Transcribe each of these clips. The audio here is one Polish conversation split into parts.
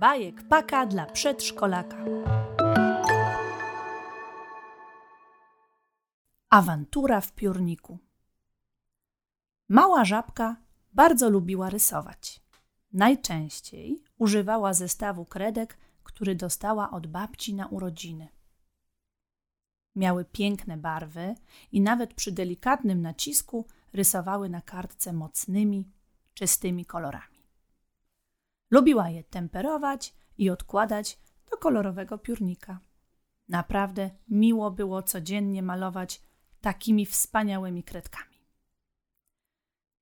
Bajek paka dla przedszkolaka. Awantura w piórniku. Mała żabka bardzo lubiła rysować. Najczęściej używała zestawu kredek, który dostała od babci na urodziny. Miały piękne barwy i nawet przy delikatnym nacisku rysowały na kartce mocnymi, czystymi kolorami. Lubiła je temperować i odkładać do kolorowego piórnika. Naprawdę miło było codziennie malować takimi wspaniałymi kredkami.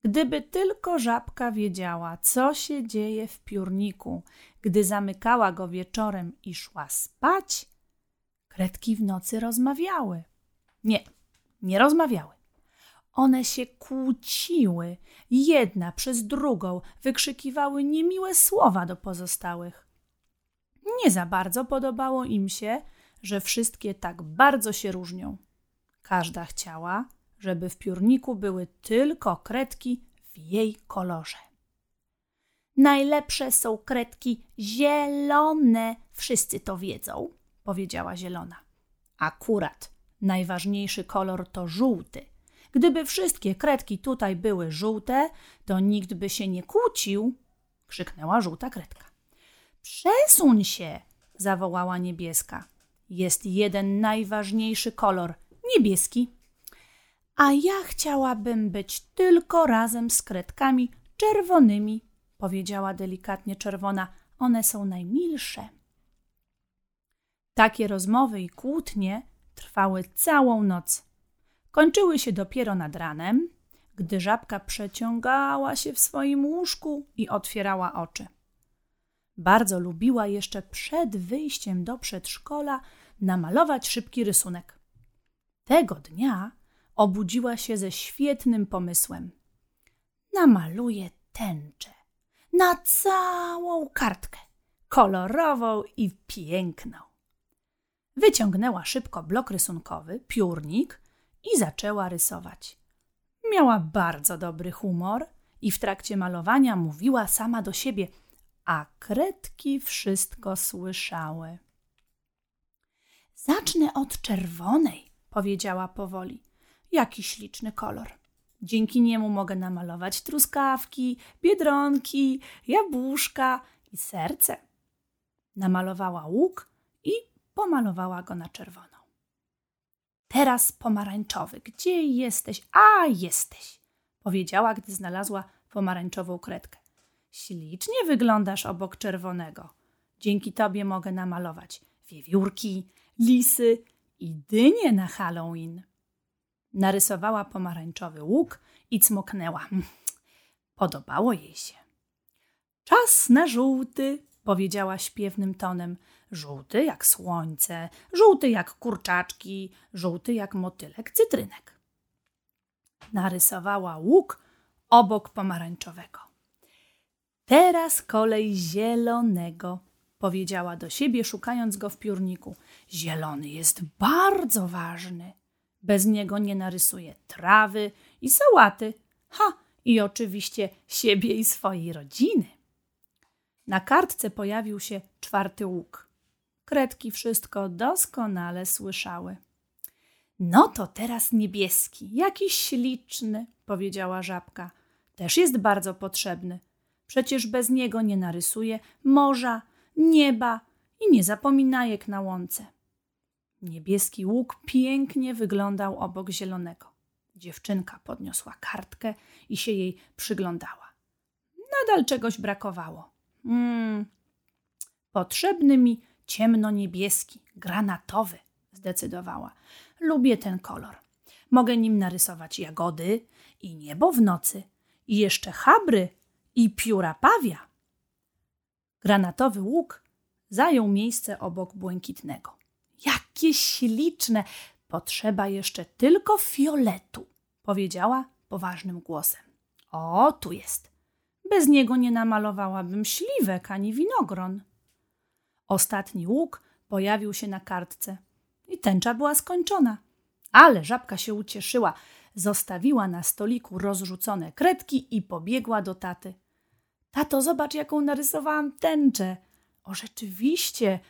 Gdyby tylko żabka wiedziała, co się dzieje w piórniku, gdy zamykała go wieczorem i szła spać, kredki w nocy rozmawiały. Nie, nie rozmawiały. One się kłóciły, jedna przez drugą wykrzykiwały niemiłe słowa do pozostałych. Nie za bardzo podobało im się, że wszystkie tak bardzo się różnią. Każda chciała, żeby w piórniku były tylko kredki w jej kolorze. Najlepsze są kredki zielone, wszyscy to wiedzą, powiedziała zielona. Akurat najważniejszy kolor to żółty. Gdyby wszystkie kredki tutaj były żółte, to nikt by się nie kłócił, krzyknęła żółta kredka. Przesuń się, zawołała niebieska. Jest jeden najważniejszy kolor niebieski. A ja chciałabym być tylko razem z kredkami czerwonymi, powiedziała delikatnie czerwona. One są najmilsze. Takie rozmowy i kłótnie trwały całą noc. Kończyły się dopiero nad ranem, gdy żabka przeciągała się w swoim łóżku i otwierała oczy. Bardzo lubiła jeszcze przed wyjściem do przedszkola namalować szybki rysunek. Tego dnia obudziła się ze świetnym pomysłem. Namaluję tęczę na całą kartkę, kolorową i piękną. Wyciągnęła szybko blok rysunkowy, piórnik i zaczęła rysować. Miała bardzo dobry humor i w trakcie malowania mówiła sama do siebie, a kredki wszystko słyszały. Zacznę od czerwonej, powiedziała powoli. Jaki śliczny kolor. Dzięki niemu mogę namalować truskawki, biedronki, jabłuszka i serce. Namalowała łuk i pomalowała go na czerwono. Teraz pomarańczowy. Gdzie jesteś? A, jesteś, powiedziała, gdy znalazła pomarańczową kredkę. Ślicznie wyglądasz obok czerwonego. Dzięki tobie mogę namalować wiewiórki, lisy i dynie na Halloween. Narysowała pomarańczowy łuk i cmoknęła. Podobało jej się. Czas na żółty, powiedziała śpiewnym tonem. Żółty jak słońce, żółty jak kurczaczki, żółty jak motylek cytrynek. Narysowała łuk obok pomarańczowego. Teraz kolej zielonego, powiedziała do siebie, szukając go w piórniku. Zielony jest bardzo ważny. Bez niego nie narysuje trawy i sałaty. Ha, i oczywiście siebie i swojej rodziny. Na kartce pojawił się czwarty łuk. Kredki wszystko doskonale słyszały. No to teraz niebieski, jakiś śliczny, powiedziała żabka. Też jest bardzo potrzebny. Przecież bez niego nie narysuje morza, nieba i nie zapominajek na łące. Niebieski łuk pięknie wyglądał obok zielonego. Dziewczynka podniosła kartkę i się jej przyglądała. Nadal czegoś brakowało. Mm, potrzebny mi ciemno-niebieski, granatowy, zdecydowała. Lubię ten kolor. Mogę nim narysować jagody i niebo w nocy, i jeszcze habry i pióra pawia. Granatowy łuk zajął miejsce obok błękitnego. Jakie śliczne! Potrzeba jeszcze tylko fioletu, powiedziała poważnym głosem. O, tu jest. Bez niego nie namalowałabym śliwek ani winogron. Ostatni łuk pojawił się na kartce i tęcza była skończona. Ale żabka się ucieszyła, zostawiła na stoliku rozrzucone kredki i pobiegła do taty. Tato, zobacz, jaką narysowałam tęczę. O, rzeczywiście.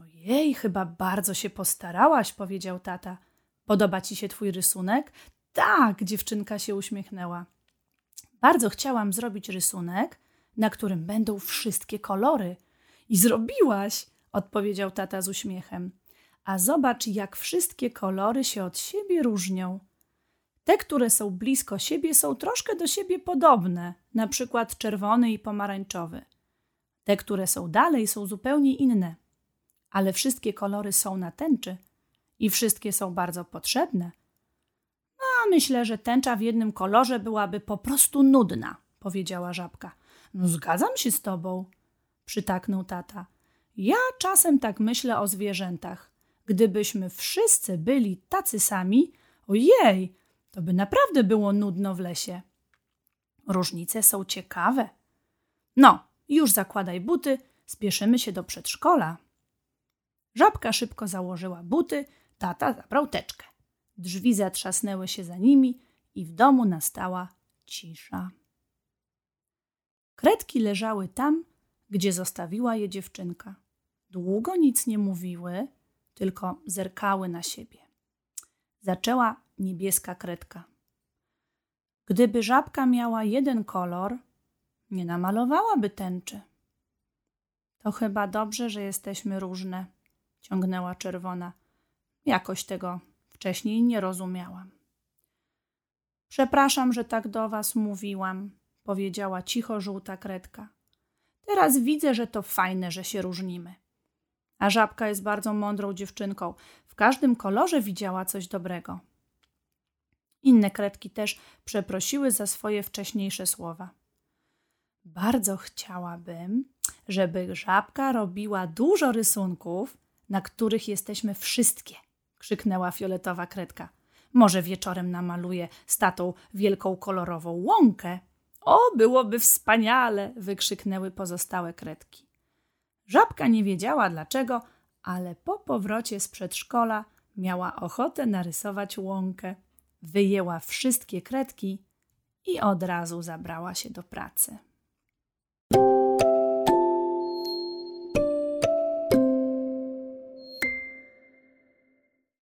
Ojej, chyba bardzo się postarałaś, powiedział tata. Podoba ci się twój rysunek? Tak, dziewczynka się uśmiechnęła. Bardzo chciałam zrobić rysunek, na którym będą wszystkie kolory. I zrobiłaś, odpowiedział tata z uśmiechem. A zobacz, jak wszystkie kolory się od siebie różnią. Te, które są blisko siebie, są troszkę do siebie podobne, na przykład czerwony i pomarańczowy. Te, które są dalej, są zupełnie inne. Ale wszystkie kolory są na tęczy i wszystkie są bardzo potrzebne. No, myślę, że tęcza w jednym kolorze byłaby po prostu nudna, powiedziała żabka. No, zgadzam się z tobą, przytaknął tata. Ja czasem tak myślę o zwierzętach. Gdybyśmy wszyscy byli tacy sami, ojej, to by naprawdę było nudno w lesie. Różnice są ciekawe. No, już zakładaj buty, spieszymy się do przedszkola. Żabka szybko założyła buty, tata zabrał teczkę. Drzwi zatrzasnęły się za nimi i w domu nastała cisza. Kredki leżały tam, gdzie zostawiła je dziewczynka. Długo nic nie mówiły, tylko zerkały na siebie. Zaczęła niebieska kredka. Gdyby żabka miała jeden kolor, nie namalowałaby tęczy. To chyba dobrze, że jesteśmy różne, ciągnęła czerwona. Jakoś tego wcześniej nie rozumiałam. Przepraszam, że tak do was mówiłam, powiedziała cicho żółta kredka. Teraz widzę, że to fajne, że się różnimy. A żabka jest bardzo mądrą dziewczynką. W każdym kolorze widziała coś dobrego. Inne kredki też przeprosiły za swoje wcześniejsze słowa. Bardzo chciałabym, żeby żabka robiła dużo rysunków, na których jesteśmy wszystkie, krzyknęła fioletowa kredka. Może wieczorem namaluje z wielką kolorową łąkę. O, byłoby wspaniale! wykrzyknęły pozostałe kredki. Żabka nie wiedziała dlaczego, ale po powrocie z przedszkola miała ochotę narysować łąkę. Wyjęła wszystkie kredki i od razu zabrała się do pracy.